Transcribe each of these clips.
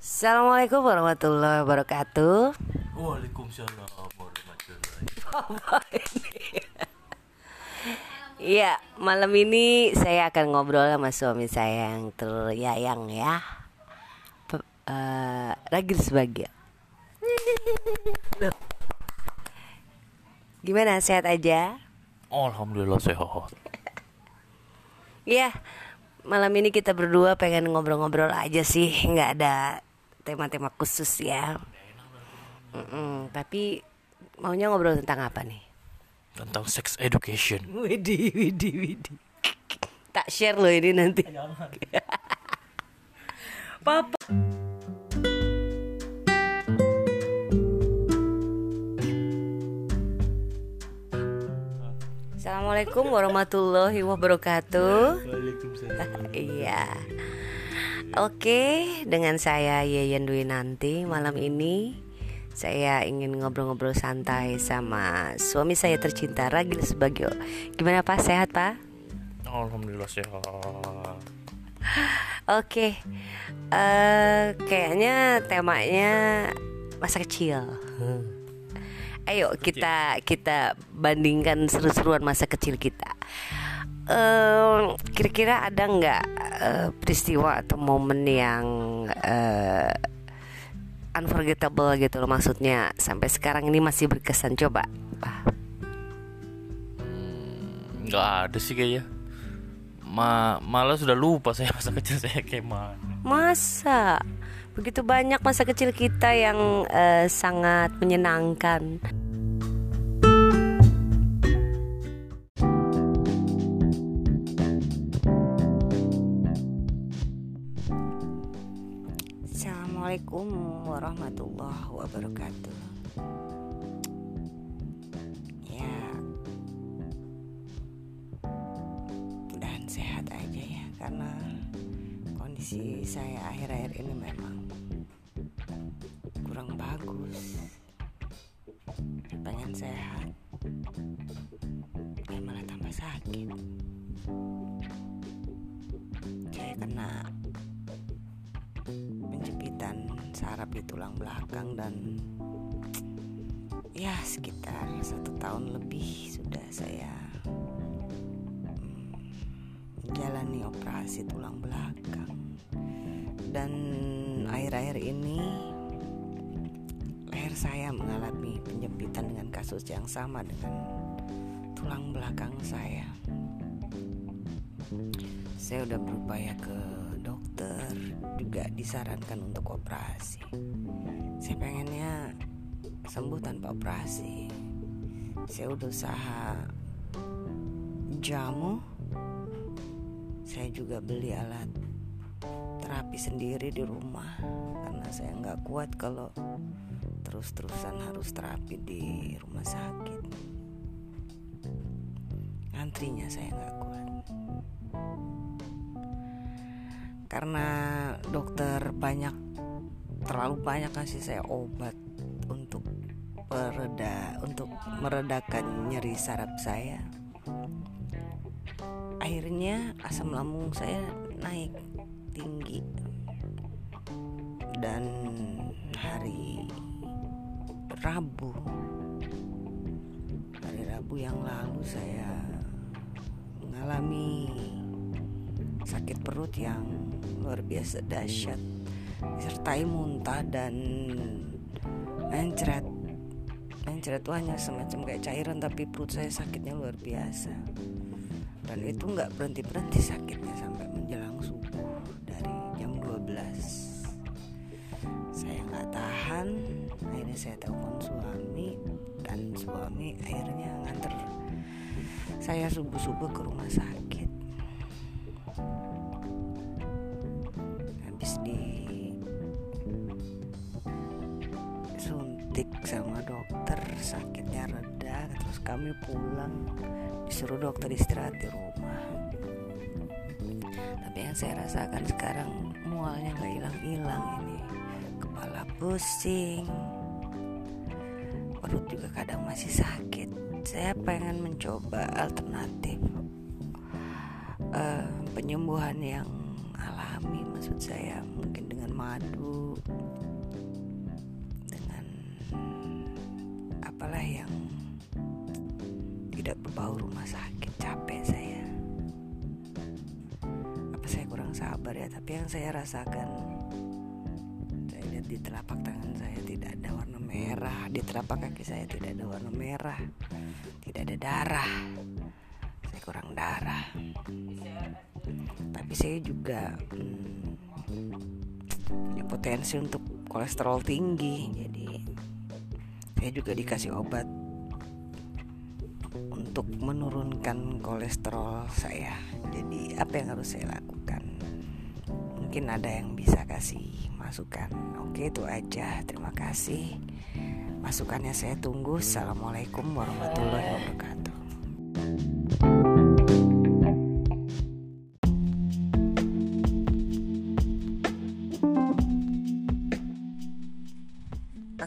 Assalamualaikum warahmatullahi wabarakatuh. Waalaikumsalam warahmatullahi ini? Iya, malam ini saya akan ngobrol sama suami saya yang teryayang ya. Pe- eh, Ragil sebagai. Gimana sehat aja? Alhamdulillah sehat. Iya, malam ini kita berdua pengen ngobrol-ngobrol aja sih, nggak ada tema-tema khusus ya. Mm-mm, tapi maunya ngobrol tentang apa nih? Tentang sex education. Widih, widih, widih. Tak share loh ini nanti. Papa. Assalamualaikum warahmatullahi wabarakatuh. Waalaikumsalam. Iya. Oke, dengan saya Yeyen Dwi nanti malam ini saya ingin ngobrol-ngobrol santai sama suami saya tercinta Ragil Sebagio. Gimana Pak? Sehat Pak? Alhamdulillah sehat. Oke, eh kayaknya temanya masa kecil. Ayo kita kita bandingkan seru-seruan masa kecil kita. Kira-kira ada nggak eh, peristiwa atau momen yang eh, unforgettable gitu loh maksudnya sampai sekarang ini masih berkesan coba. Pak. Nggak ada sih kayaknya. Ma malah sudah lupa saya masa kecil saya kayak mana. Masa begitu banyak masa kecil kita yang eh, sangat menyenangkan. Wabarakatuh. Ya, dan sehat aja ya karena kondisi saya akhir-akhir ini memang kurang bagus. Pengen sehat eh malah tambah sakit. Saya kena saraf di tulang belakang dan ya sekitar satu tahun lebih sudah saya menjalani operasi tulang belakang dan akhir-akhir ini leher saya mengalami penjempitan dengan kasus yang sama dengan tulang belakang saya. Saya udah berupaya ke dokter, juga disarankan untuk operasi. Saya pengennya sembuh tanpa operasi. Saya udah usaha jamu. Saya juga beli alat terapi sendiri di rumah karena saya nggak kuat kalau terus-terusan harus terapi di rumah sakit. Antrinya saya nggak kuat karena dokter banyak terlalu banyak kasih saya obat untuk pereda untuk meredakan nyeri saraf saya. Akhirnya asam lambung saya naik tinggi dan hari Rabu hari Rabu yang lalu saya mengalami sakit perut yang luar biasa dahsyat. Disertai muntah dan mencret. Mencret itu hanya semacam kayak cairan tapi perut saya sakitnya luar biasa. Dan itu nggak berhenti berhenti sakitnya sampai menjelang subuh dari jam 12 saya nggak tahan akhirnya saya telepon suami dan suami akhirnya nganter saya subuh subuh ke rumah sakit kami pulang disuruh dokter istirahat di rumah. Tapi yang saya rasakan sekarang mualnya nggak hilang-hilang ini. Kepala pusing. Perut juga kadang masih sakit. Saya pengen mencoba alternatif eh, penyembuhan yang alami maksud saya. Mungkin dengan bermadu dengan apalah yang tidak berbau rumah sakit capek saya. Apa saya kurang sabar ya? Tapi yang saya rasakan saya lihat di telapak tangan saya tidak ada warna merah di telapak kaki saya tidak ada warna merah tidak ada darah. Saya kurang darah. Tapi saya juga hmm, punya potensi untuk kolesterol tinggi jadi saya juga dikasih obat untuk menurunkan kolesterol saya. Jadi apa yang harus saya lakukan? Mungkin ada yang bisa kasih masukan. Oke itu aja. Terima kasih. Masukannya saya tunggu. Assalamualaikum warahmatullahi wabarakatuh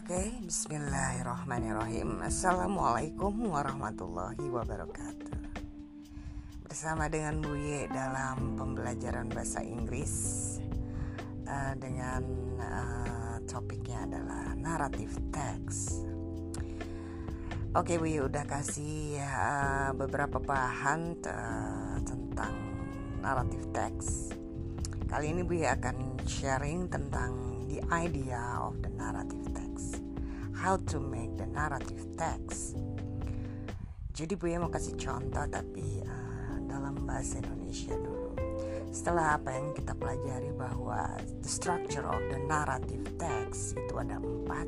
Oke, bismillahirrahmanirrahim. Assalamualaikum warahmatullahi wabarakatuh. Bersama dengan Buye dalam pembelajaran bahasa Inggris uh, Dengan uh, topiknya adalah naratif text Oke Buye udah kasih uh, beberapa bahan uh, tentang naratif text Kali ini Buye akan sharing tentang the idea of the narrative text. How to make the narrative text. Jadi Bu ya mau kasih contoh tapi uh, dalam bahasa Indonesia dulu. Setelah apa yang kita pelajari bahwa the structure of the narrative text itu ada empat.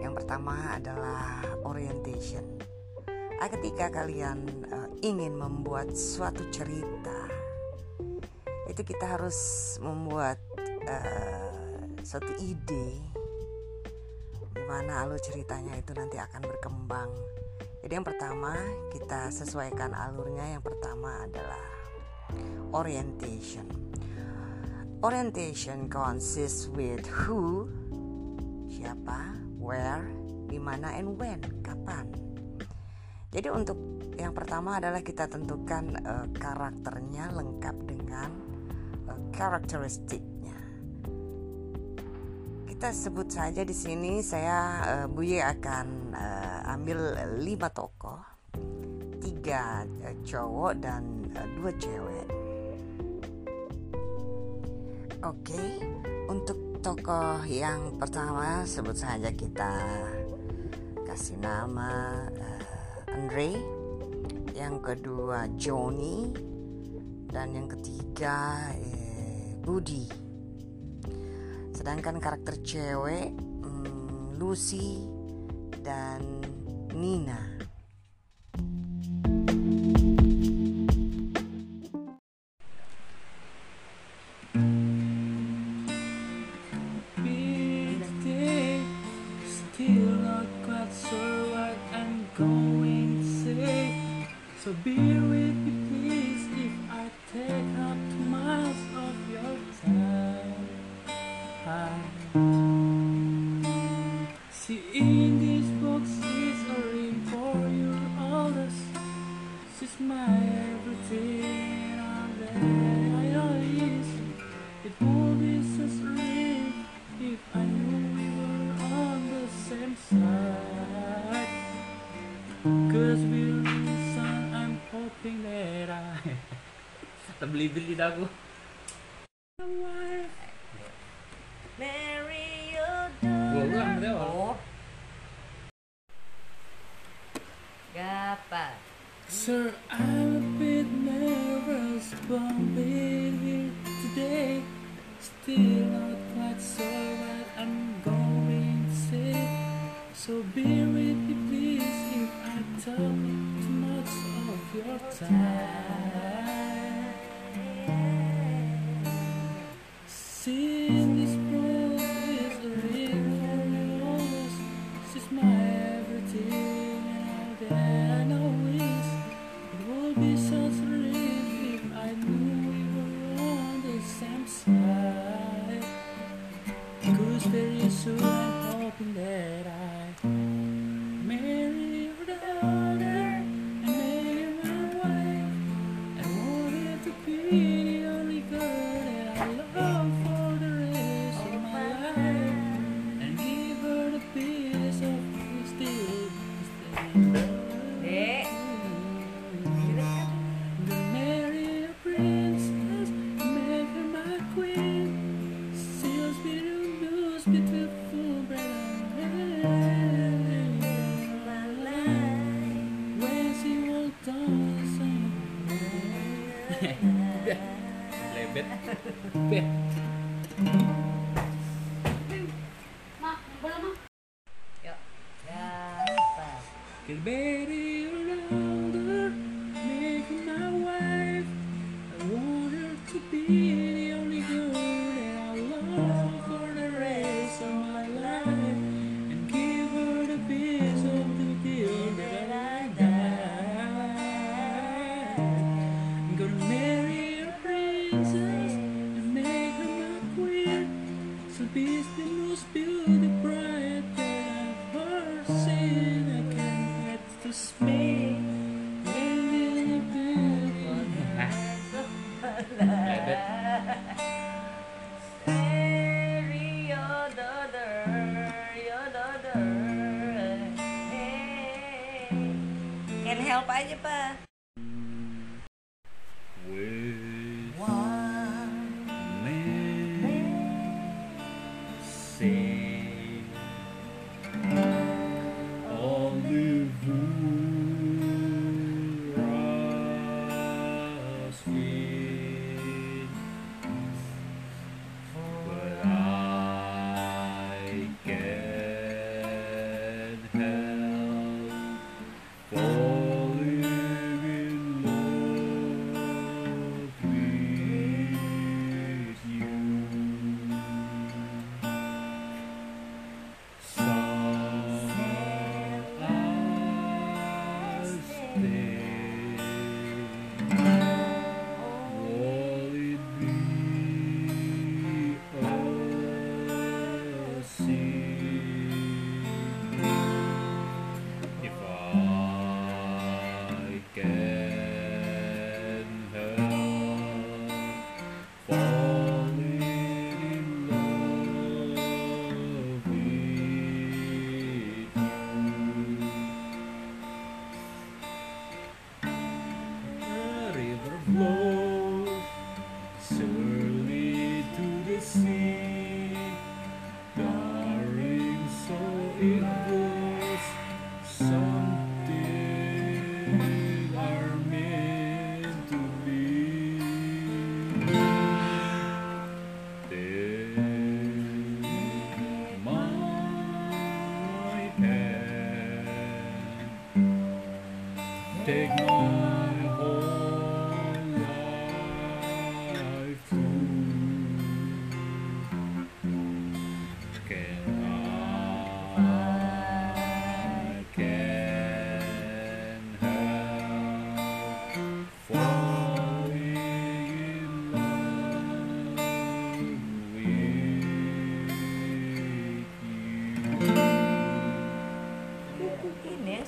Yang pertama adalah orientation. Ah, ketika kalian uh, ingin membuat suatu cerita, itu kita harus membuat uh, suatu ide gimana alur ceritanya itu nanti akan berkembang. Jadi yang pertama kita sesuaikan alurnya. Yang pertama adalah orientation. Orientation consists with who, siapa, where, di mana, and when, kapan. Jadi untuk yang pertama adalah kita tentukan uh, karakternya lengkap dengan uh, karakteristiknya kita sebut saja di sini saya uh, Buye akan uh, ambil lima tokoh, tiga cowok dan uh, dua cewek. Oke, okay. untuk tokoh yang pertama sebut saja kita kasih nama uh, Andre, yang kedua Johnny, dan yang ketiga eh, Budi. Sedangkan karakter cewek hmm, Lucy dan Nina. Terbeli-beli dah aku Mary, you Gua ulang berarti awal. Oh. Gapa. Sir, I'm a bit nervous, but I'm here today. Still not quite sure what I'm going to say. So bear with me, please, if I talk too much of your time. Cause very soon I'm hoping that I